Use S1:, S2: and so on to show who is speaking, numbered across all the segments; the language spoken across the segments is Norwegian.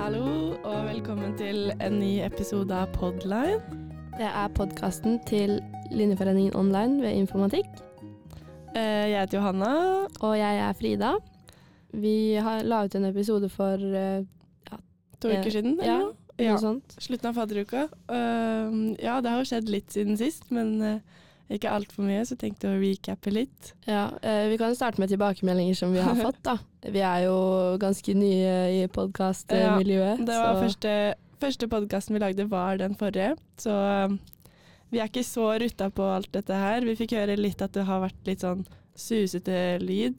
S1: Hallo, og velkommen til en ny episode av Podline.
S2: Det er podkasten til Linjeforeningen online ved informatikk.
S1: Eh, Jeg heter Johanna.
S2: Og jeg er Frida. Vi har la ut en episode for ja,
S1: To
S2: Eh,
S1: uker siden, eller noe? Ja. Slutten av fadderuka. Uh, ja, det har jo skjedd litt siden sist, men uh, ikke altfor mye, så tenkte jeg å recappe litt.
S2: Ja, uh, vi kan starte med tilbakemeldinger som vi har fått, da. Vi er jo ganske nye i podkastmiljøet.
S1: Det var første, første podkasten vi lagde, var den forrige, så vi er ikke så rutta på alt dette her. Vi fikk høre litt at det har vært litt sånn susete lyd.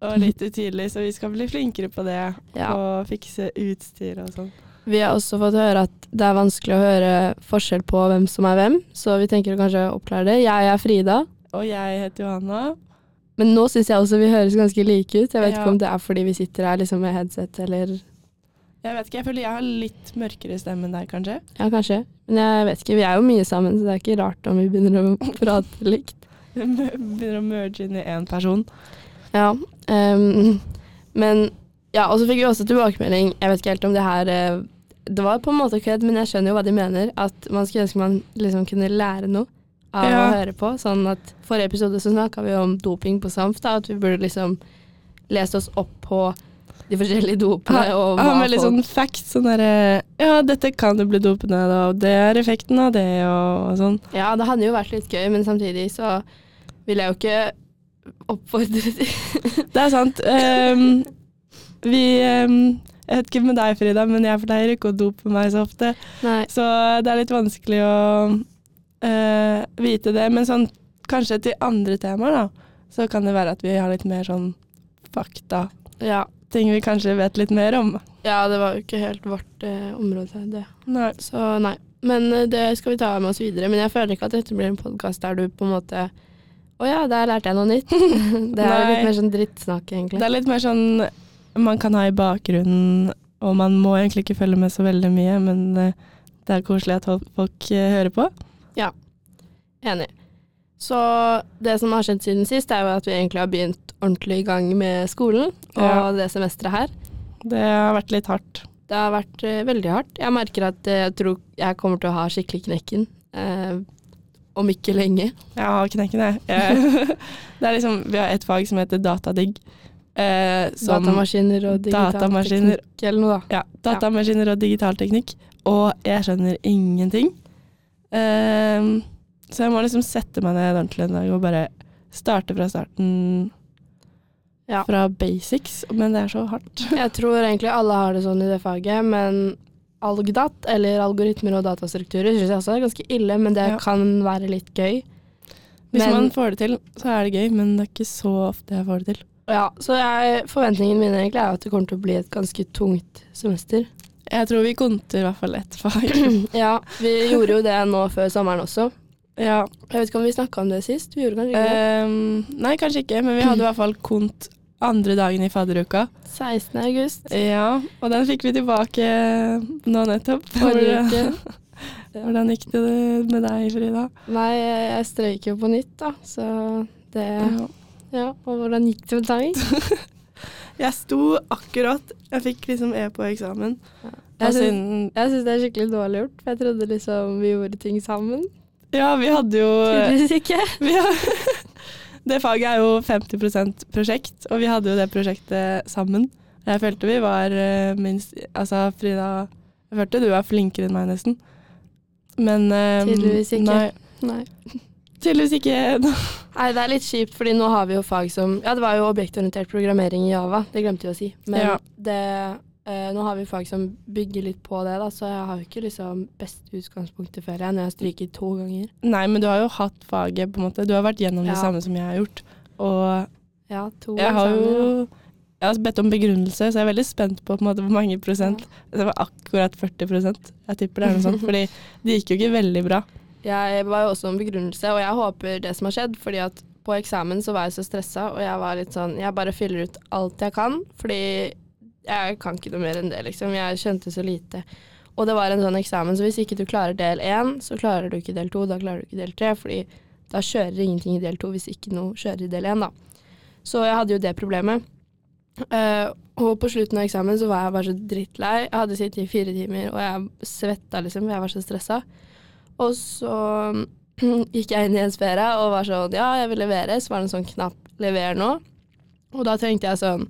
S1: Og litt utydelig, så vi skal bli flinkere på det.
S2: Ja.
S1: Og fikse utstyr og sånn.
S2: Vi har også fått høre at det er vanskelig å høre forskjell på hvem som er hvem, så vi tenker å kanskje oppklare det. Jeg er Frida,
S1: Og jeg heter Johanna.
S2: men nå syns jeg også vi høres ganske like ut. Jeg vet
S1: Ja.
S2: ikke om det er fordi vi sitter her liksom med headset eller
S1: Jeg vet ikke, jeg føler jeg har litt mørkere stemme enn deg, kanskje.
S2: Ja, kanskje. Men jeg vet ikke, vi er jo mye sammen, så det er ikke rart om vi begynner å prate likt.
S1: Begynner å merge inn i én person.
S2: Ja, Um, men Ja, og så fikk vi også tilbakemelding, jeg vet ikke helt om det her eh, Det var på en måte kødd, men jeg skjønner jo hva de mener. At man skulle ønske man liksom kunne lære noe av
S1: Ja.
S2: å høre på. Sånn at Forrige episode så snakka vi om doping på SAMF, da, at vi burde liksom lest oss opp på de forskjellige dopene og
S1: Ja, med litt sånn facts. Sånn derre Ja, dette kan jo bli dopende da, og det er effekten av det, og, og sånn.
S2: Ja, det hadde jo vært litt gøy, men samtidig så vil jeg jo ikke oppfordre til
S1: Det er sant. Um, vi ehm, Jeg vet ikke med deg, Frida, men jeg pleier ikke å dope meg så ofte.
S2: Nei.
S1: Så det er litt vanskelig å eh, vite det. Men sånn kanskje til andre temaer, da, så kan det være at vi har litt mer sånn fakta.
S2: Ja.
S1: Ting vi kanskje vet litt mer om.
S2: ja, det var jo ikke helt vårt eh, område, det.
S1: Nei.
S2: Så nei. Men eh, det skal vi ta med oss videre. Men jeg føler ikke at dette blir en podkast der du på en måte Å ja, der lærte jeg noe nytt. det er litt mer sånn drittsnakk, egentlig.
S1: Det er litt mer sånn man kan ha i bakgrunnen, og man må egentlig ikke følge med så veldig mye, men eh, det er koselig at folk- eh, hører på.
S2: Ja, Enig. Så det som har skjedd siden sist, er jo at vi egentlig har begynt ordentlig i gang med skolen og
S1: Ja.
S2: det semesteret her.
S1: Det har vært litt hardt.
S2: Det har vært eh, veldig hardt. Jeg merker at jeg tror jeg kommer til å ha skikkelig knekken. Eh, om ikke lenge.
S1: Jeg har knekken, jeg. jeg. det er liksom, vi har et fag som heter datadigg. Eh, som,
S2: Datamaskiner og digitalteknikk eller noe, da.
S1: Ja, datamaskiner og digitalteknikk. Og jeg skjønner ingenting. Eh, så jeg må liksom sette meg ned ordentlig en dag og bare starte fra starten.
S2: Ja.
S1: Fra basics. Men det er så hardt.
S2: Jeg tror egentlig alle har det sånn i det faget, men algdat, eller algoritmer og datastrukturer, syns jeg også er ganske ille, men det
S1: Ja.
S2: kan være litt gøy.
S1: Hvis
S2: Men-
S1: man får det til, så er det gøy, men det er ikke så ofte jeg får det til.
S2: Ja, så jeg, forventningene mine egentlig er at det kommer til å bli et ganske tungt semester.
S1: Jeg tror vi konter i hvert fall ett fag.
S2: ja, vi gjorde jo det nå før sommeren også.
S1: ja.
S2: Jeg vet ikke om vi snakka om det sist? Vi gjorde kanskje ikke det?
S1: Ehm, nei, kanskje ikke, men vi hadde i hvert fall kont andre dagen i fadderuka.
S2: 16. august.
S1: Ja, og den fikk vi tilbake nå nettopp.
S2: Forrige uke.
S1: Hvordan gikk det med deg, Frida?
S2: Nei, jeg strøyk jo på nytt, da, så det
S1: Ja.
S2: Ja, og hvordan gikk det med deg?
S1: Jeg sto akkurat Jeg fikk liksom E på eksamen.
S2: Ja. Jeg syns- det er skikkelig dårlig gjort, for jeg trodde liksom vi gjorde ting sammen.
S1: Ja, vi hadde jo
S2: Tydeligvis ikke.
S1: vi har, Det faget er jo 50% prosjekt, og vi hadde jo det prosjektet sammen. Jeg følte vi var eh, minst Altså, Frida Jeg følte du var flinkere enn meg, nesten. Men eh,
S2: Tydeligvis ikke.
S1: Nei,
S2: Nei.
S1: tydeligvis ikke.
S2: Nei, det er litt kjipt, fordi nå har vi jo fag som Ja, det var jo objektorientert programmering i Java, det glemte vi å si. Men
S1: Ja.
S2: det eh, Nå har vi fag som bygger litt på det, da, så jeg har jo ikke liksom best utgangspunktet før jeg, når jeg har stryket to ganger.
S1: Nei, men du har jo hatt faget, på en måte. Du har vært gjennom det samme som jeg har gjort. Og
S2: Ja, to
S1: jeg har jo jeg har bedt om begrunnelse, så jeg er veldig spent på, på måte, hvor mange prosent. Det var akkurat 40% Jeg tipper det er noe sånt, fordi det gikk jo ikke veldig bra.
S2: Jeg var jo også en begrunnelse, og jeg håper det som har skjedd, fordi at på eksamen så var jeg så stressa, og jeg var litt sånn Jeg bare fyller ut alt jeg kan, fordi jeg kan ikke noe mer enn det, liksom. Jeg skjønte så lite. og det var en sånn eksamen, så hvis ikke du klarer del én, så klarer du ikke del to, da klarer du ikke del tre, fordi da kjører ingenting i del to hvis ikke noe kjører i del én, da. Så jeg hadde jo det problemet. Uh, og på slutten av eksamen så var jeg bare så drittlei. Jeg hadde sittet i fire timer, og jeg svetta liksom, for jeg var så stressa. Og så gikk jeg inn i en sfære og var sånn Ja, jeg vil levere. Så var det en sånn knapp 'lever nå'. Og da tenkte jeg sånn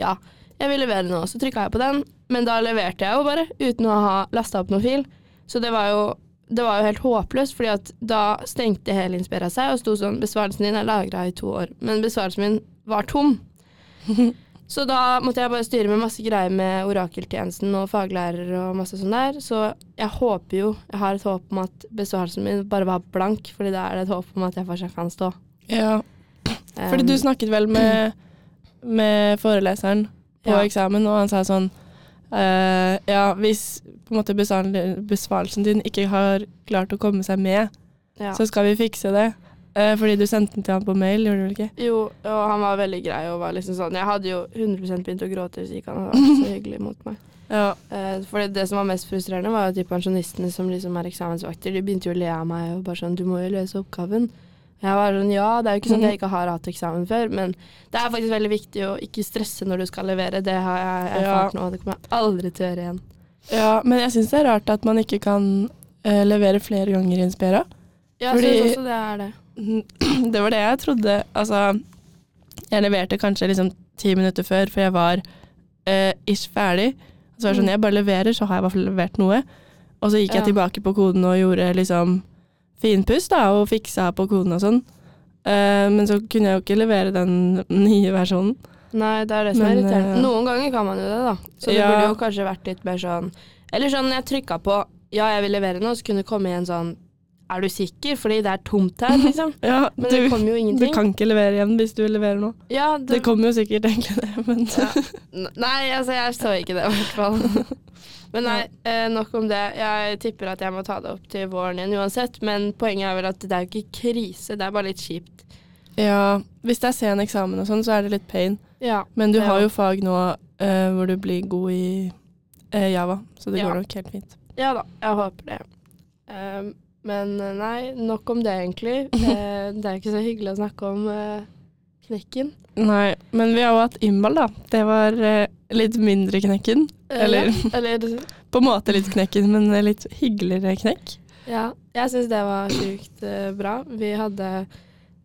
S2: Ja, jeg vil levere nå. Så trykka jeg på den, men da leverte jeg jo bare uten å ha lasta opp noen fil. Så det var jo det var jo helt håpløst, fordi at da stengte hele Inspira seg og sto sånn Besvarelsen din er lagra i to år. Men besvarelsen min var tom. Så da måtte jeg bare styre med masse greier med orakeltjenesten og faglærer og masse sånn der. Så jeg håper jo, jeg har et håp om at besvarelsen min bare var blank, fordi da er det et håp om at jeg fortsatt kan stå.
S1: Ja, fordi du
S2: Um,
S1: snakket vel med, med foreleseren på
S2: Ja.
S1: eksamen, og han sa sånn uh, Ja, hvis på en måte besvarelsen din ikke har klart å komme seg med,
S2: ja.
S1: så skal vi fikse det. Eh, fordi du sendte den til han på mail, gjorde du vel ikke?
S2: Jo, og han var veldig grei og var liksom sånn Jeg hadde jo 100 begynt å gråte hvis ikke han hadde vært så hyggelig mot meg.
S1: Ja.
S2: Eh, for det, som var mest frustrerende, var jo de pensjonistene som liksom er eksamensvakter. De begynte jo å le av meg og bare sånn 'Du må jo løse oppgaven'. Jeg var sånn Ja, det er jo ikke sånn at jeg ikke har hatt eksamen før, men det er faktisk veldig viktig å ikke stresse når du skal levere. Det har jeg erfart nå, og det kommer jeg aldri til å gjøre igjen.
S1: ja, men jeg syns det er rart at man ikke kan uh, levere flere ganger i Inspira.
S2: Ja, jeg syns også det er det.
S1: Det var det jeg trodde. Altså, jeg leverte kanskje liksom ti minutter før, for jeg var eh, ish ferdig. Så var det sånn,
S2: Mm.
S1: jeg bare leverer, så har jeg i hvert fall levert noe. Og så gikk jeg
S2: Ja.
S1: tilbake på koden og gjorde liksom finpuss da, og fiksa på koden og sånn. Eh, men så kunne jeg jo ikke levere den nye versjonen.
S2: Nei, det er det som er irriterende.
S1: eh,
S2: Noen ganger kan man jo det, da. Så det
S1: Ja.
S2: burde jo kanskje vært litt mer sånn Eller sånn jeg trykka på 'ja, jeg vil levere nå', så kunne det komme igjen sånn 'er du sikker?' Fordi det er tomt her, liksom.
S1: Ja,
S2: Men
S1: du,
S2: det kommer jo
S1: du kan ikke levere igjen hvis du leverer noe.
S2: Ja,
S1: Det kommer jo sikkert egentlig det, men
S2: ja. Nei, altså jeg så ikke det i hvert fall. Men nei, eh, nok om det. Jeg tipper at jeg må ta det opp til våren igjen uansett. Men poenget er vel at det er jo ikke krise, det er bare litt kjipt.
S1: ja, hvis det er sen eksamen og sånn, så er det litt pain.
S2: Ja.
S1: Men du har jo fag nå uh, hvor du blir god i uh, Java, så det går nok helt fint.
S2: Ja da, jeg håper det. Um, men eh, nei, nok om det egentlig. Eh, det er ikke så hyggelig å snakke om eh, knekken.
S1: Nei, men vi har jo hatt innball, da. Det var eh, litt mindre knekken. Eller-
S2: ja, eller
S1: På en måte litt knekken, men eh, litt hyggeligere knekk.
S2: Ja, jeg syns det var sjukt eh, bra. Vi hadde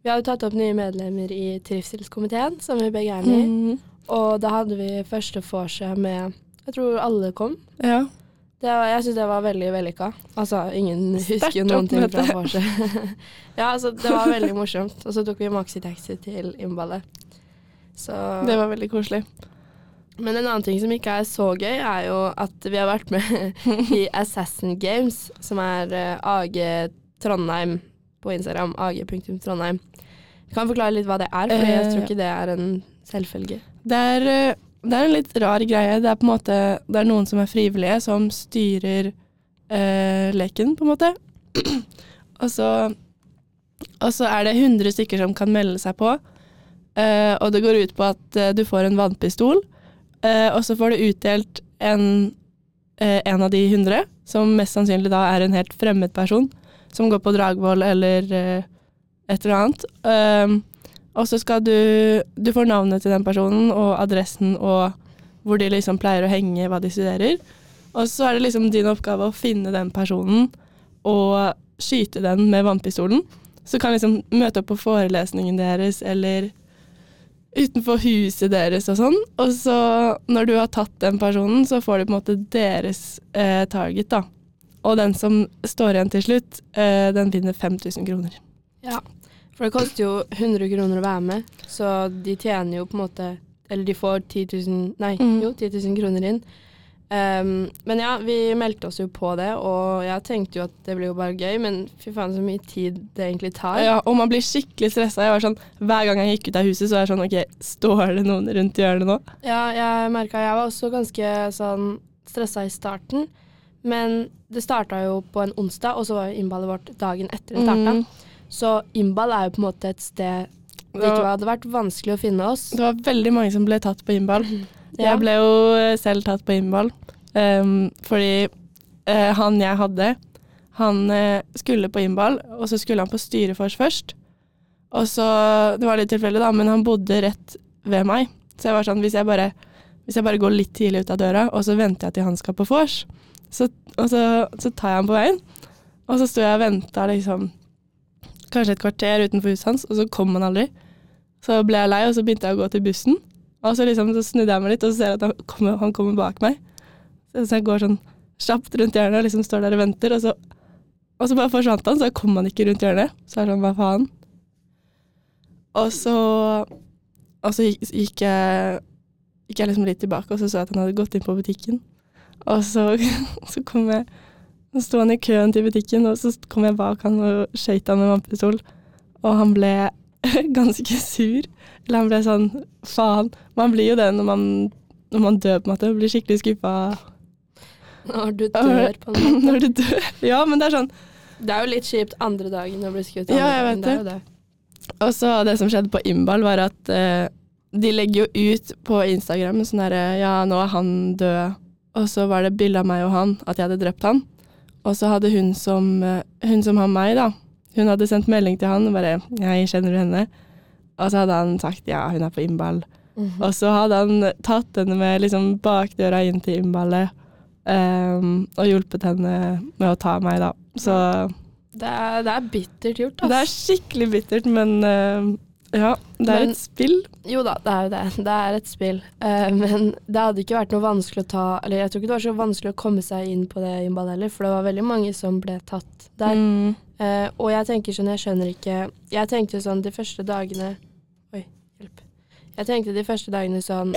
S2: vi hadde tatt opp nye medlemmer i trivselskomiteen, som vi begge er med i.
S1: Mm.
S2: Og da hadde vi første vorset med Jeg tror alle kom.
S1: Ja.
S2: Det var, jeg syns det var veldig vellykka. Altså, ingen husker noen ting fra vorset. ja, altså, det var veldig morsomt. Og så tok vi maxitaxi til innballet. Så
S1: Det var veldig koselig.
S2: Men en annen ting som ikke er så gøy, er jo at vi har vært med i Assassin Games, som er eh, AG Trondheim på Instagram. AG.trondheim. Kan forklare litt hva det er, for jeg tror
S1: Eh,
S2: ikke det er en selvfølge.
S1: Det er, eh, det er en litt rar greie. Det er på en måte Det er noen som er frivillige, som styrer eh, leken, på en måte. og så Og så er det 100 stykker som kan melde seg på. Eh, og det går ut på at eh, du får en vannpistol, eh, og så får du utdelt en, eh, en av de 100, som mest sannsynlig da er en helt fremmed person, som går på Dragvoll eller eh, et eller annet. Og så skal du Du får navnet til den personen og adressen og hvor de liksom pleier å henge, hva de studerer. Og så er det liksom din oppgave å finne den personen og skyte den med vannpistolen. Så kan liksom møte opp på forelesningen deres eller utenfor huset deres og sånn. Og så når du har tatt den personen, så får du på en måte deres eh, target, da. Og den som står igjen til slutt, eh, den vinner 5000 kroner.
S2: Ja. For det koster jo 100 kroner å være med, så de tjener jo på en måte Eller de får 10 000 Nei,
S1: Mm.
S2: jo, 10 000 kroner inn. Um, men ja, vi meldte oss jo på det, og jeg tenkte jo at det blir jo bare gøy, men fy faen så mye tid det egentlig tar.
S1: Ja, og man blir skikkelig stressa. Jeg var sånn, hver gang jeg gikk ut av huset, så var jeg sånn OK, står det noen rundt hjørnet nå?
S2: Ja, jeg merka jeg var også ganske sånn stressa i starten. Men det starta jo på en onsdag, og så var jo innballet vårt dagen etter det starta.
S1: Mm.
S2: Så Imbal er jo på en måte et sted det
S1: Det
S2: ikke hadde vært vanskelig å finne oss.
S1: det var veldig mange som ble tatt på Imbal.
S2: Ja.
S1: Jeg ble jo eh, selv tatt på Imbal Um, fordi uh, han jeg hadde, han uh, skulle på Imbal, og så skulle han på styrefors først. Og så, Det var litt tilfeldig, da, men han bodde rett ved meg. Så jeg var sånn, hvis jeg bare, hvis jeg bare går litt tidlig ut av døra, og så venter jeg til han skal på vors, så, og så, så tar jeg han på veien. Og så sto jeg og venta liksom kanskje et kvarter utenfor huset hans, og så kom han aldri. Så ble jeg lei, og så begynte jeg å gå til bussen. Og så, liksom, så snudde jeg meg litt, og så ser jeg at han kommer, han kommer bak meg. Så jeg går sånn kjapt rundt hjørnet og liksom står der og venter, og så, og så bare forsvant han, så kom han ikke rundt hjørnet. Så er det sånn, hva faen? Og så, og så gikk, gikk, jeg, gikk jeg liksom litt tilbake, og så så jeg at han hadde gått inn på butikken. Og så, så kom jeg Så sto han i køen til butikken, og så kom jeg bak han og skøyt han med vannpistol. Og han ble ganske sur. Eller han ble sånn faen. Man blir jo det når man, når man dør, på en måte. Blir skikkelig skuffa
S2: Når du dør, på en måte.
S1: når du dør. Ja, men det er sånn
S2: Det er jo litt kjipt andre dagen å bli skutt.
S1: Ja, jeg vet
S2: jo det.
S1: Og så det som skjedde på Imbal, var at eh, de legger jo ut på Instagram sånn herre Ja, nå er han død. Og så var det bilde av meg og han, at jeg hadde drept han. Og så hadde hun som, eh, hun som har meg, da, hun hadde sendt melding til han og bare Jeg kjenner du henne? Og så hadde han sagt ja, hun er på innball.
S2: Mhm.
S1: Og så hadde han tatt henne med liksom bakdøra inn til innballet. um, og hjulpet henne med å ta meg, da. Så
S2: Det er, det er bittert gjort, ass.
S1: det er skikkelig bittert, men eh, ja, det er
S2: Men-
S1: et spill.
S2: Jo da, det er jo det. Det er et spill. Uh, men det hadde ikke vært noe vanskelig å ta Eller jeg tror ikke det var så vanskelig å komme seg inn på det innballet heller, for det var veldig mange som ble tatt der.
S1: Mm.
S2: Uh, og jeg tenker sånn, jeg skjønner ikke Jeg tenkte sånn de første dagene Oi, hjelp. Jeg tenkte de første dagene sånn.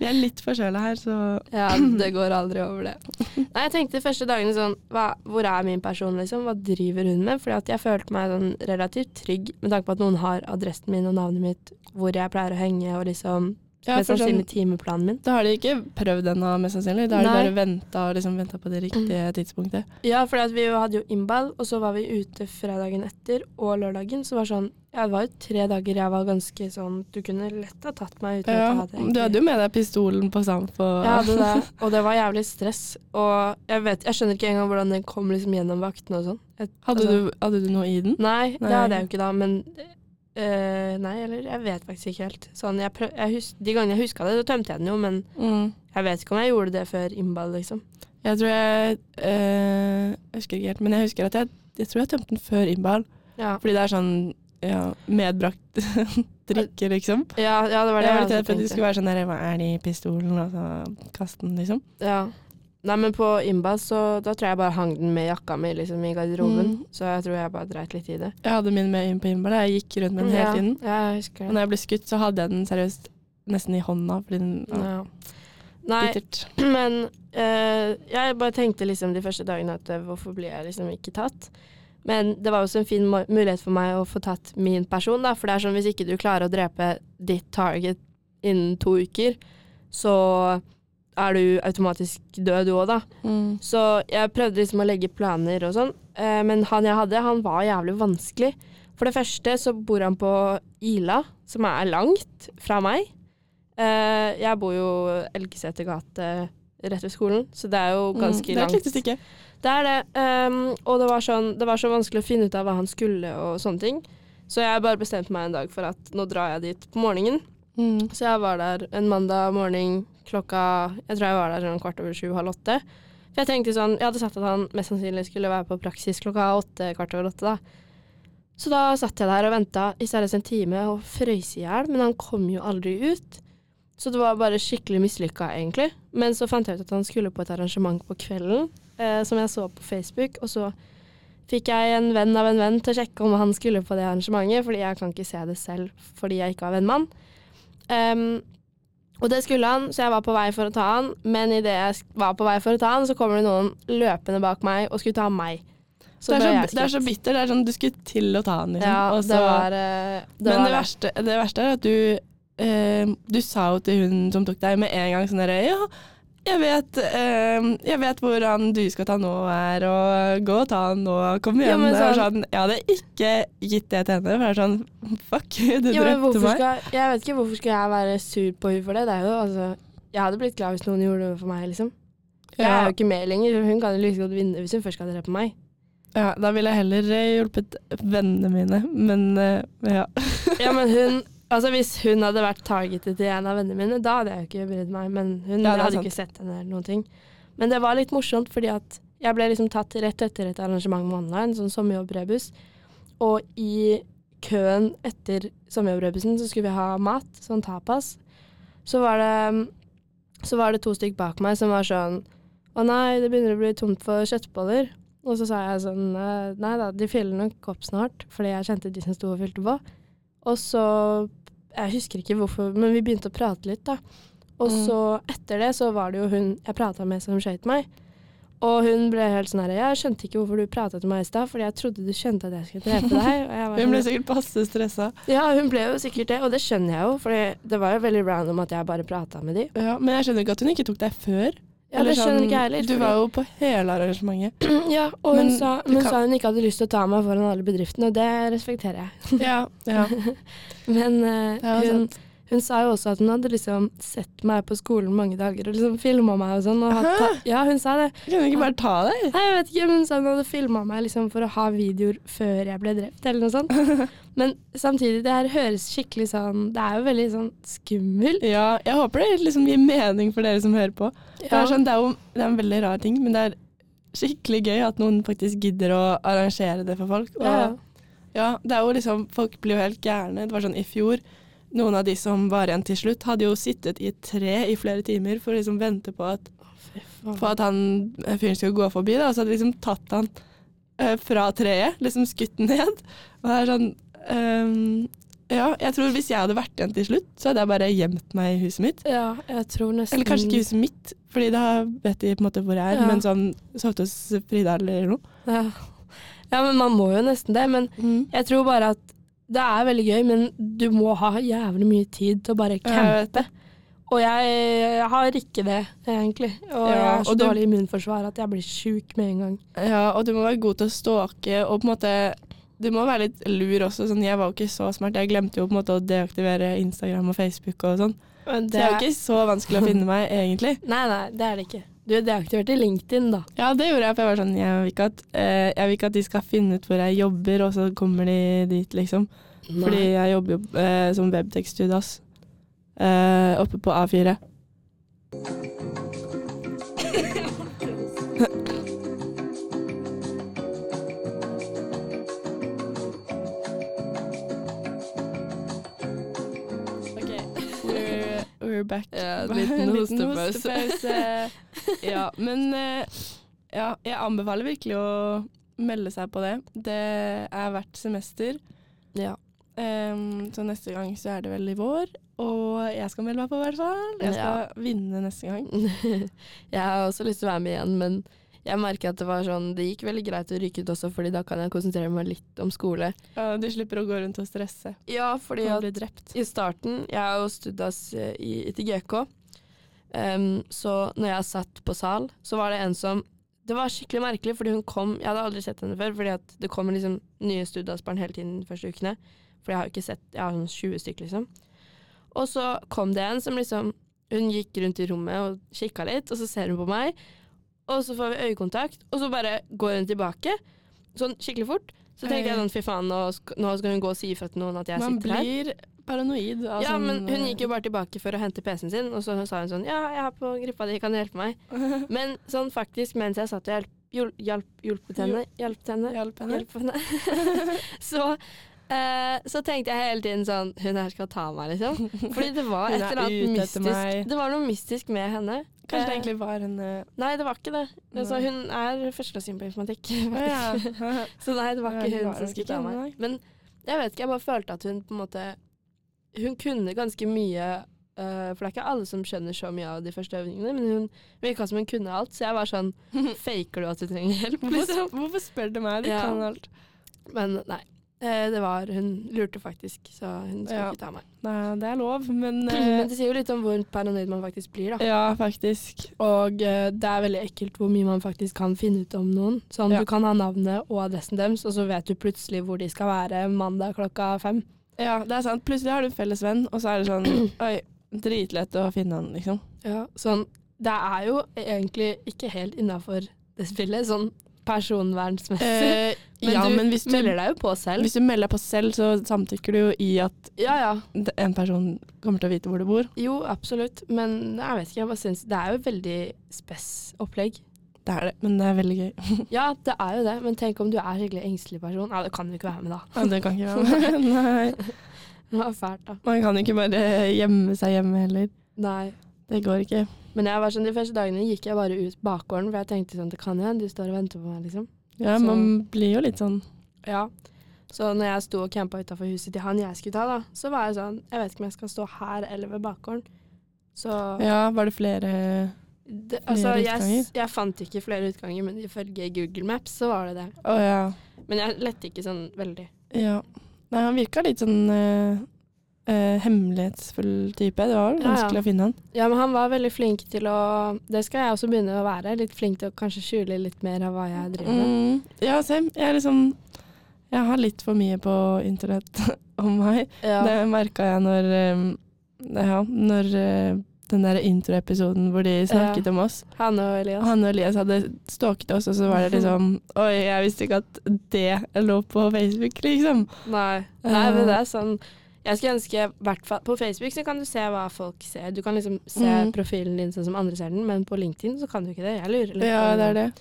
S1: Vi er litt forkjøla her, så
S2: Ja, det går aldri over det. Nei, jeg tenkte første dagene sånn hva, Hvor er min person, liksom? Hva driver hun med? Fordi at jeg følte meg sånn relativt trygg med tanke på at noen har adressen min og navnet mitt, hvor jeg pleier å henge, og liksom
S1: ja,
S2: mest
S1: sannsynlig sånn,
S2: sannsynlig timeplanen min.
S1: Da har de ikke prøvd ennå, mest sannsynlig. Da har de bare venta liksom på det riktige tidspunktet.
S2: Ja, for vi hadde jo innball, og så var vi ute fredagen etter og lørdagen. Så var det sånn Ja, det var jo tre dager jeg var ganske sånn Du kunne lett ha tatt meg uten
S1: Ja,
S2: å ta det.
S1: du hadde jo med deg pistolen på Samf og
S2: Jeg hadde det, og det var jævlig stress. Og jeg vet, jeg skjønner ikke engang hvordan den kom liksom gjennom vaktene og sånn.
S1: Hadde,
S2: altså-
S1: du, hadde du noe i den?
S2: Nei, det
S1: Nei.
S2: hadde jeg jo ikke da, men eh, Nei, eller jeg vet faktisk ikke helt. Sånn, jeg prøv, jeg de gangene jeg huska det, så tømte jeg den jo, men
S1: Mm.
S2: jeg vet ikke om jeg gjorde det før innball, liksom.
S1: Jeg tror jeg uh, Jeg husker ikke helt, men jeg husker at jeg, jeg tror jeg tømte den før innball.
S2: Ja,
S1: Fordi det er sånn ja, medbrakt drikke, liksom.
S2: ja, ja det var det
S1: Jeg
S2: jeg
S1: tenkte.
S2: også
S1: redd for at de
S2: tenkte.
S1: skulle være sånn der Hva er det i pistolen? Og så kaste den, liksom.
S2: Ja. Nei, men på Imba, så da tror jeg bare hang den med jakka mi liksom i garderoben.
S1: Mm.
S2: Så jeg tror jeg bare dreit litt i det.
S1: Jeg hadde min med inn på innball. Jeg gikk rundt med den hele tiden.
S2: Ja, jeg husker det.
S1: Og når jeg ble skutt, så hadde jeg den seriøst nesten i hånda. Fordi den ja,
S2: Ja. Nei,
S1: bittert.
S2: men eh, jeg bare tenkte liksom de første dagene at eh, hvorfor blir jeg liksom ikke tatt? Men det var også en fin mulighet for meg å få tatt min person, da. For det er sånn hvis ikke du klarer å drepe ditt target innen to uker, så er du automatisk død du òg, da.
S1: Mm.
S2: Så jeg prøvde liksom å legge planer og sånn, eh, men han jeg hadde, han var jævlig vanskelig. For det første så bor han på Ila, som er langt fra meg. Eh, jeg bor jo Elgeseter gate rett ved skolen, så det er jo ganske
S1: mm. Det er et
S2: langt.
S1: lite stykke.
S2: Det er det. ehm, og det var, sånn, det var så vanskelig å finne ut av hva han skulle og sånne ting. Så jeg bare bestemte meg en dag for at nå drar jeg dit på morgenen.
S1: Mm.
S2: Så jeg var der en mandag morgen klokka Jeg tror jeg var der sånn kvart over sju-halv åtte. For jeg tenkte sånn Jeg hadde sagt at han mest sannsynlig skulle være på praksis klokka åtte, kvart over åtte, da. Så da satt jeg der og venta i seriøst en time og frøys i hjel, men han kom jo aldri ut. Så det var bare skikkelig mislykka, egentlig. Men så fant jeg ut at han skulle på et arrangement på kvelden, eh, som jeg så på Facebook, og så fikk jeg en venn av en venn til å sjekke om han skulle på det arrangementet, fordi jeg kan ikke se det selv fordi jeg ikke har vennmann. Um, og det skulle han, så jeg var på vei for å ta han, men idet jeg var på vei for å ta han, så kommer det noen løpende bak meg og skulle ta meg.
S1: det, er så, det er så bitter. Det er sånn du skulle til å ta han, liksom.
S2: Ja,
S1: og
S2: det var, eh, det
S1: men
S2: var
S1: det verste, det verste er at du eh, Du sa jo til hun som tok deg med en gang sånn herre Ja, jeg vet, eh, jeg vet hvordan du skal ta nå er, og gå og ta han nå, kom
S2: Ja,
S1: igjen.
S2: men
S1: det er
S2: sånn-
S1: sånn, jeg hadde ikke gitt det til henne, for det er sånn Fuck, du
S2: Ja,
S1: drepte meg.
S2: skal, jeg vet ikke hvorfor skal jeg være sur på henne for det. det er jo, altså, jeg hadde blitt glad hvis noen gjorde det for meg, liksom. Jeg er jo ikke med lenger. Hun kan jo like godt vinne hvis hun først skal drepe meg.
S1: Ja, da ville jeg heller eh, hjulpet vennene mine, men eh, ja.
S2: Ja, men hun Altså Hvis hun hadde vært targetet til en av vennene mine, da hadde jeg jo ikke brydd meg. Men hun
S1: Ja,
S2: hadde
S1: sant.
S2: ikke sett henne eller noen ting. Men det var litt morsomt, fordi at jeg ble liksom tatt rett etter et arrangement med online, sånn sommerjobbrebus. Og i køen etter sommerjobbrebusen så skulle vi ha mat, sånn tapas. Så var det, så var det to stykk bak meg som var sånn Å nei, det begynner å bli tomt for kjøttboller. Og så sa jeg sånn «Eh, Nei da, de fyller nok opp snart, fordi jeg kjente de som sto og fylte på. Og så Jeg husker ikke hvorfor, men vi begynte å prate litt, da. Og
S1: Mm.
S2: så etter det så var det jo hun jeg prata med som skøyt meg. Og hun ble helt sånn her Jeg skjønte ikke hvorfor du prata til meg i stad, fordi jeg trodde du skjønte at jeg skulle drepe deg.
S1: Hun ble
S2: sånn,
S1: sikkert passe stressa.
S2: ja, hun ble jo sikkert det, og det skjønner jeg jo, for det var jo veldig random at jeg bare prata med de.
S1: Ja, men jeg skjønner ikke at hun ikke tok deg før.
S2: Ja, det skjønner
S1: sånn,
S2: ikke jeg heller.
S1: Du var jo på hele arrangementet.
S2: ja, og hun,
S1: Men
S2: sa, hun
S1: kan-
S2: sa hun ikke hadde lyst til å ta meg foran alle bedriftene, og det respekterer jeg.
S1: Ja, ja.
S2: Men
S1: jo
S2: hun. Hun sa jo også at hun hadde liksom sett meg på skolen mange dager og liksom filma meg og sånn. Og ja, hun sa det.
S1: Kan du ikke bare ta deg?
S2: Nei, jeg vet ikke, men hun sa hun hadde filma meg liksom for å ha videoer før jeg ble drept, eller noe sånt. Men samtidig, det her høres skikkelig sånn Det er jo veldig sånn skummelt.
S1: Ja, jeg håper det liksom gir mening for dere som hører på. Det, er sånn, det, er jo, det er en veldig rar ting, men det er skikkelig gøy at noen faktisk gidder å arrangere det for folk. Og,
S2: Ja,
S1: ja, det er jo liksom, folk blir jo helt gærne. Det var sånn i fjor, noen av de som var igjen til slutt, hadde jo sittet i et tre i flere timer for å liksom vente på at, på at han eh, fyren skulle gå forbi, da. Og så hadde de liksom tatt han eh, fra treet, liksom skutt ned. Og det er sånn um, Ja, jeg tror hvis jeg hadde vært igjen til slutt, så hadde jeg bare gjemt meg i huset mitt.
S2: ja, jeg tror nesten
S1: Eller kanskje ikke huset mitt, Fordi da vet de på en måte hvor jeg er,
S2: Ja.
S1: men sånn sovet hos Frida eller noe.
S2: Ja. ja, men man må jo nesten det. Men jeg tror bare at det er veldig gøy, men du må ha jævlig mye tid til å bare campe. Og jeg, jeg har ikke det, egentlig. Og
S1: Ja,
S2: jeg har så dårlig immunforsvar at jeg blir sjuk med en gang.
S1: Ja, og du må være god til å stalke, og på en måte Du må være litt lur også. Sånn, jeg var jo ikke så smart. Jeg glemte jo på en måte å deaktivere Instagram og Facebook og sånn. Så det er jo ikke så vanskelig å finne meg, egentlig.
S2: Nei, nei, det er det ikke. Du deaktiverte LinkedIn, da.
S1: Ja, det gjorde jeg, for jeg var sånn Jeg vil ikke at, eh, jeg vil ikke at de skal finne ut hvor jeg jobber, og så kommer de dit, liksom. Fordi jeg jobber jo eh, som webtekststudas eh, oppe på A4. we're, back.
S2: Ja, en liten,
S1: liten
S2: hostepause.
S1: hostepause. ja, men eh, ja, jeg anbefaler virkelig å melde seg på det. Det er hvert semester.
S2: Ja.
S1: Um, så neste gang så er det vel i vår, og jeg skal melde meg på i hvert fall. Jeg skal
S2: Ja.
S1: vinne neste gang.
S2: jeg har også lyst til å være med igjen, men jeg merker at det var sånn Det gikk veldig greit å ryke ut også, fordi da kan jeg konsentrere meg litt om skole.
S1: Ja, du slipper å gå rundt og stresse
S2: Ja, fordi at i starten Jeg er jo studas i, til GK. um, så når jeg satt på sal, så var det en som Det var skikkelig merkelig, fordi hun kom Jeg hadde aldri sett henne før, fordi at det kommer liksom nye studasbarn hele tiden de første ukene. For jeg har jo ikke sett Jeg har sånn 20 stykker, liksom. Og så kom det en som liksom Hun gikk rundt i rommet og kikka litt, og så ser hun på meg. Og så får vi øyekontakt, og så bare går hun tilbake. Sånn skikkelig fort. Så tenkte jeg sånn fy faen, nå, nå skal hun gå og si ifra til noen at jeg
S1: Man
S2: sitter her.
S1: Man blir paranoid. Altså,
S2: Ja,
S1: sånn,
S2: men hun
S1: eh,
S2: gikk jo bare tilbake for å hente PC-en sin, og så sa hun sånn Ja, jeg er på gruppa di, kan du hjelpe meg? Men sånn faktisk, mens jeg satt og hjelp, hjalp, hjulpet henne, hjalp henne,
S1: Hjalp henne.
S2: hjelp henne, så eh, så tenkte jeg hele tiden sånn Hun her skal ta meg, liksom. Fordi det var et
S1: er
S2: eller annet mystisk Det var noe mystisk med henne.
S1: Kanskje det
S2: Eh,
S1: egentlig var en eh,
S2: Nei, det var ikke det. Altså, hun er førsteklassing på informatikk. Så nei, det var ikke
S1: hun
S2: som skulle ta meg. Men jeg vet ikke, jeg bare følte at hun på en måte Hun kunne ganske mye øh, For det er ikke alle som skjønner så mye av de første øvingene, men hun virka som hun kunne alt, så jeg var sånn Faker du at du trenger hjelp,
S1: Hvorfor,
S2: liksom?
S1: hvorfor spør du meg? Du
S2: Ja.
S1: kan alt.
S2: Men nei. Eh, Det var Hun lurte faktisk, så hun skulle
S1: Ja.
S2: ikke ta meg.
S1: Nei, det er lov, men eh,
S2: Men det sier jo litt om hvor paranoid man faktisk blir, da.
S1: Ja, faktisk.
S2: Og uh, det er veldig ekkelt hvor mye man faktisk kan finne ut om noen. Sånn,
S1: Ja.
S2: Du kan ha navnet og adressen deres, og så vet du plutselig hvor de skal være mandag klokka fem.
S1: Ja, det er sant. Plutselig har du en felles venn, og så er det sånn Oi, dritlett å finne han, liksom.
S2: Ja, sånn det er jo egentlig ikke helt innafor det spillet, sånn personvernsmessig.
S1: Eh,
S2: men
S1: ja,
S2: du
S1: men hvis du,
S2: melder deg jo på selv.
S1: hvis du melder deg på selv, så samtykker du jo i at
S2: Ja ja.
S1: en person kommer til å vite hvor du bor.
S2: Jo, absolutt. Men jeg vet ikke, jeg bare syns Det er jo et veldig spess opplegg.
S1: Det er det, men det er veldig gøy.
S2: Ja, det er jo det, men tenk om du er skikkelig engstelig person. Ja, det kan du ikke være med, da.
S1: Ja, det kan ikke være med. Nei.
S2: Det var fælt, da.
S1: Man kan ikke bare gjemme seg hjemme heller.
S2: Nei.
S1: Det går ikke.
S2: Men jeg var sånn, de første dagene gikk jeg bare ut bakgården, for jeg tenkte sånn, det kan hende de står og venter på meg, liksom.
S1: Ja,
S2: Så-
S1: man blir jo litt sånn
S2: Ja. Så når jeg sto og campa utafor huset til han jeg skulle ta, da, så var jeg sånn Jeg vet ikke om jeg skal stå her eller ved bakgården. Så
S1: Ja, var det flere
S2: det, Altså,
S1: Flere
S2: jeg,
S1: utganger?
S2: jeg fant ikke flere utganger, men ifølge Google Maps så var det det.
S1: Å ja.
S2: Men jeg lette ikke sånn veldig.
S1: ja. Nei, han virka litt sånn eh, eh, hemmelighetsfull type. Det var
S2: Ja, ja.
S1: å finne han.
S2: Ja, men han var veldig flink til å Det skal jeg også begynne å være. Litt flink til å kanskje skjule litt mer av hva jeg driver med.
S1: Mm, ja, same. Jeg er liksom Jeg har litt for mye på internett om meg.
S2: Ja.
S1: Det merka jeg når Ja, når eh, den der introepisoden hvor de snakket om oss.
S2: Han og Elias.
S1: Han og Elias hadde stalket oss, og så var det liksom Oi, jeg visste ikke at det lå på Facebook, liksom.
S2: Nei. Nei, men det er sånn Jeg skulle ønske hvert fall På Facebook så kan du se hva folk ser. Du kan liksom se
S1: Mm.
S2: profilen din sånn som andre ser den, men på LinkedIn så kan du ikke det. Jeg lurer litt
S1: Ja, det er det.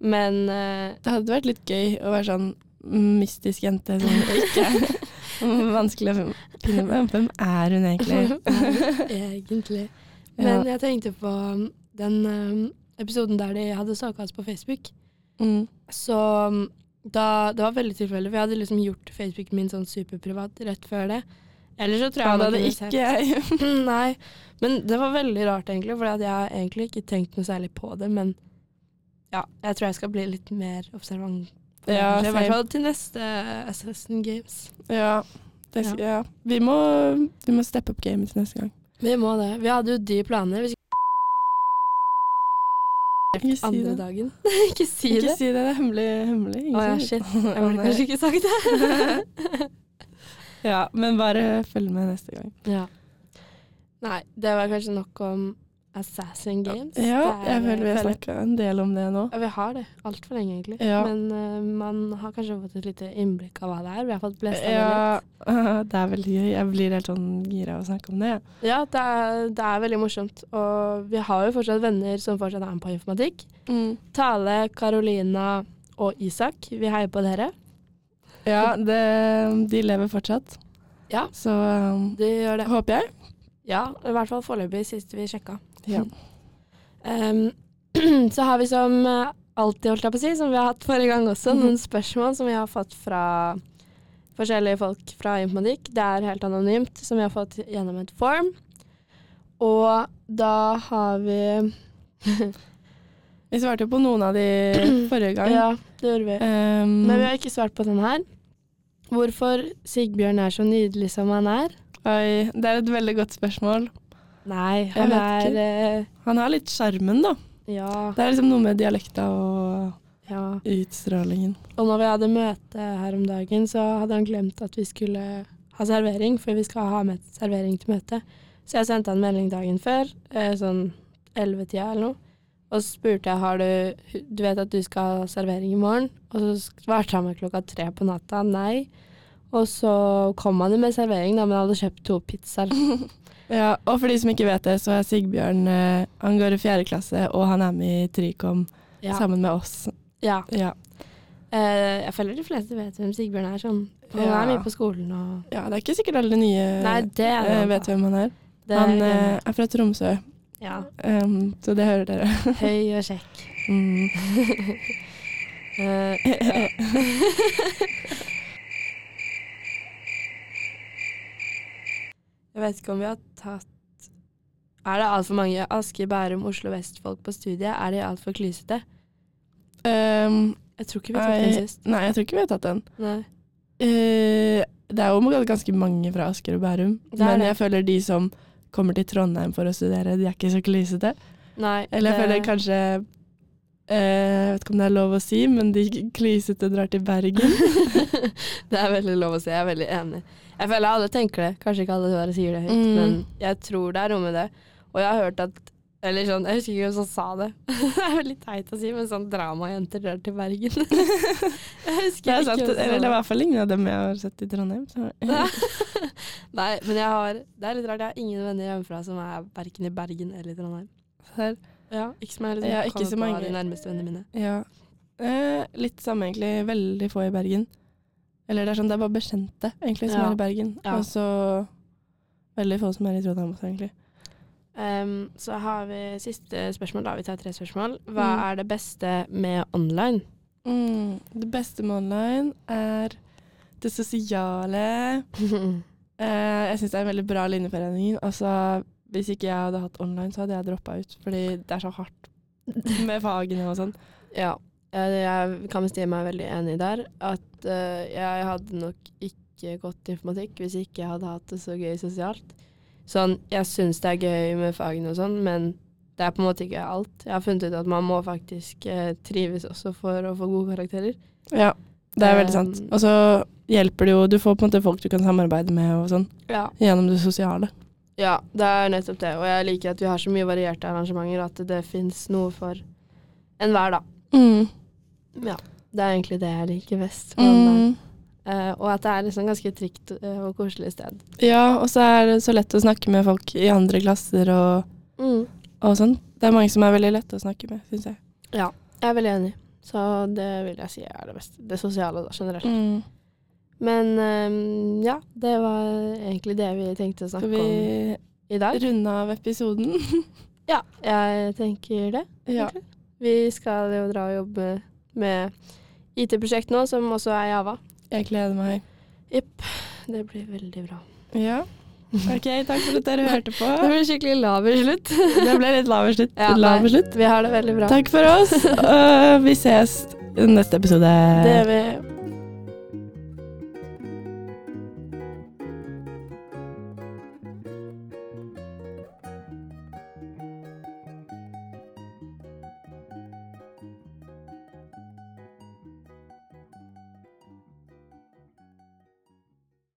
S2: Men uh,
S1: Det hadde vært litt gøy å være sånn mystisk jente som ikke vanskelig å finne med. Hvem er hun egentlig?
S2: egentlig Men jeg tenkte på um, den um, episoden der de hadde saka oss på Facebook.
S1: Mm.
S2: Så um, da, det var veldig tilfeldig, for jeg hadde liksom gjort Facebooken min sånn superprivat rett før det. Eller så tror
S1: Ja,
S2: jeg
S1: det hadde ikke jeg.
S2: Nei, men det var veldig rart egentlig, for jeg har egentlig ikke tenkt noe særlig på det, men ja, jeg tror jeg skal bli litt mer observant.
S1: Ja.
S2: I hvert fall til neste Assassin Games.
S1: Ja, det, ja. ja. Vi, må, vi må steppe opp gamet til neste gang.
S2: Vi må det. Vi hadde jo de planer.
S1: Ikke si
S2: andre
S1: det.
S2: dagen. ikke si
S1: Ikke
S2: det.
S1: si det, det er hemmelig. hemmelig.
S2: Å ja, shit. Jeg burde kanskje ikke sagt det.
S1: Ja, men bare følg med neste gang.
S2: ja. Nei, det var kanskje nok om Assassin Games.
S1: Ja,
S2: er-
S1: jeg føler vi har
S2: føler-
S1: snakka en del om det nå.
S2: Ja, vi har det. Altfor lenge, egentlig.
S1: Ja.
S2: Men uh, man har kanskje fått et lite innblikk av hva det er. Vi har fått blesta det litt.
S1: Ja, det er veldig gøy. Jeg blir helt sånn gira av å snakke om det.
S2: Ja, det er, det er veldig morsomt. Og vi har jo fortsatt venner som fortsatt er med på informatikk. Tale, Carolina og Isak, vi heier på dere.
S1: Ja, det, de lever fortsatt.
S2: Ja.
S1: Så um,
S2: De gjør det.
S1: håper jeg.
S2: Ja, i hvert fall foreløpig, sist vi sjekka.
S1: Ja.
S2: Um, så har vi som eh, alltid, holdt jeg på å si, som vi har hatt forrige gang også,
S1: Mhm.
S2: noen spørsmål som vi har fått fra forskjellige folk fra informatikk. Det er helt anonymt, som vi har fått gjennom et form. Og da har vi
S1: Vi svarte jo på noen av de forrige gang.
S2: Ja, det gjorde vi.
S1: Um,
S2: Men vi har ikke svart på den her. Hvorfor Sigbjørn er så nydelig som han er?
S1: oi, det er et veldig godt spørsmål.
S2: Nei, han er eh,
S1: Han har litt sjarmen, da.
S2: Ja.
S1: Det er liksom noe med dialekta og
S2: ja.
S1: utstrålingen.
S2: Og når vi hadde møte her om dagen, så hadde han glemt at vi skulle ha servering, for vi skal ha med servering til møtet. Så jeg sendte han melding dagen før, eh, sånn 11-tida eller noe. Og så spurte jeg har du Du vet at du skal ha servering i morgen? Og så svarte han meg klokka tre på natta nei. Og så kom han jo med servering, da, men han hadde kjøpt to pizzaer.
S1: Ja, og for de som ikke vet det, så er Sigbjørn eh, Han går i fjerde klasse, og han er med i Trikom
S2: Ja.
S1: sammen med oss.
S2: ja.
S1: Ja.
S2: Uh, jeg føler de fleste vet hvem Sigbjørn er. Sånn. Han
S1: Ja.
S2: er mye på skolen og
S1: ja, det er ikke sikkert alle nye
S2: Nei, det det uh,
S1: vet hvem han er.
S2: Det
S1: han eh, er fra Tromsø,
S2: Ja.
S1: um, så det hører dere.
S2: Høy og kjekk.
S1: Mm.
S2: Jeg vet ikke om vi har tatt Er det altfor mange Asker, Bærum, Oslo Vest-folk på studiet? Er de altfor klysete?
S1: Um,
S2: Jeg tror ikke vi har tatt
S1: den
S2: sist.
S1: nei, jeg tror ikke vi har tatt den.
S2: Nei.
S1: Uh, det er jo ganske mange fra Asker og Bærum, men jeg føler de som kommer til Trondheim for å studere, de er ikke så klysete. Eller jeg
S2: det-
S1: føler kanskje Jeg vet ikke om det er lov å si, men de klysete drar til Bergen.
S2: Det er veldig lov å si. Jeg er veldig enig. Jeg føler alle tenker det. Kanskje ikke alle bare sier det høyt,
S1: Mm.
S2: men jeg tror det er noe med det. Og jeg har hørt at Eller sånn, jeg husker ikke hvem som sa det. det er veldig teit å si, men sånn dramajenter drar til Bergen. jeg husker
S1: Det er sant.
S2: ikke
S1: Eller det er i hvert fall ingen av dem jeg har sett i Trondheim. Så.
S2: Nei, men jeg har Det er litt rart, jeg har ingen venner hjemmefra som er verken i Bergen eller i Trondheim.
S1: Her.
S2: Ja, ikke som liksom
S1: Ja, ikke så mange.
S2: de nærmeste vennene mine.
S1: Ja. Eh, litt samme egentlig. Veldig få i Bergen. Eller det er sånn, det er bare bekjente egentlig som
S2: Ja.
S1: er i Bergen. Og så veldig få som er i Trondheim også, egentlig.
S2: Um, så har vi siste spørsmål, da. Vi tar tre spørsmål. Hva
S1: Mm.
S2: er det beste med online?
S1: Mm. Det beste med online er det sosiale. uh, jeg syns det er en veldig bra linjeforening. Altså, hvis ikke jeg hadde hatt online, så hadde jeg droppa ut. Fordi det er så hardt med fagene og sånn.
S2: Ja, jeg, jeg kan si meg veldig enig der. At uh, jeg hadde nok ikke gått til informatikk hvis ikke jeg hadde hatt det så gøy sosialt. Sånn, jeg syns det er gøy med fagene og sånn, men det er på en måte ikke alt. Jeg har funnet ut at man må faktisk uh, trives også for å få gode karakterer.
S1: Ja, det er veldig sant.
S2: Um,
S1: Og så hjelper det jo Du får på en måte folk du kan samarbeide med og sånn,
S2: Ja.
S1: gjennom det sosiale.
S2: Ja, det er nettopp det. Og jeg liker at vi har så mye varierte arrangementer, at det fins noe for enhver, da.
S1: Mm.
S2: Ja. Det er egentlig det jeg liker best.
S1: Mm.
S2: Uh, og at det er liksom ganske trygt eh, og koselig sted.
S1: Ja, og så er det så lett å snakke med folk i andre klasser og, og sånn. Det er mange som er veldig lette å snakke med, syns jeg.
S2: Ja, jeg er veldig enig. Så det vil jeg si er det beste. Det sosiale, da, generelt. Men um, ja, det var egentlig det vi tenkte å snakke om i dag.
S1: runde av episoden?
S2: Ja, jeg tenker det.
S1: ja.
S2: Vi skal jo dra og jobbe med IT-prosjekt nå, som også er Java.
S1: Jeg gleder meg.
S2: Det blir veldig bra.
S1: Ja. OK, takk for at dere hørte på.
S2: Det ble skikkelig laber slutt.
S1: Det ble litt laver slutt.
S2: Ja,
S1: laver slutt.
S2: Vi har det veldig bra.
S1: Takk for oss. vi ses i neste episode.
S2: Det gjør vi.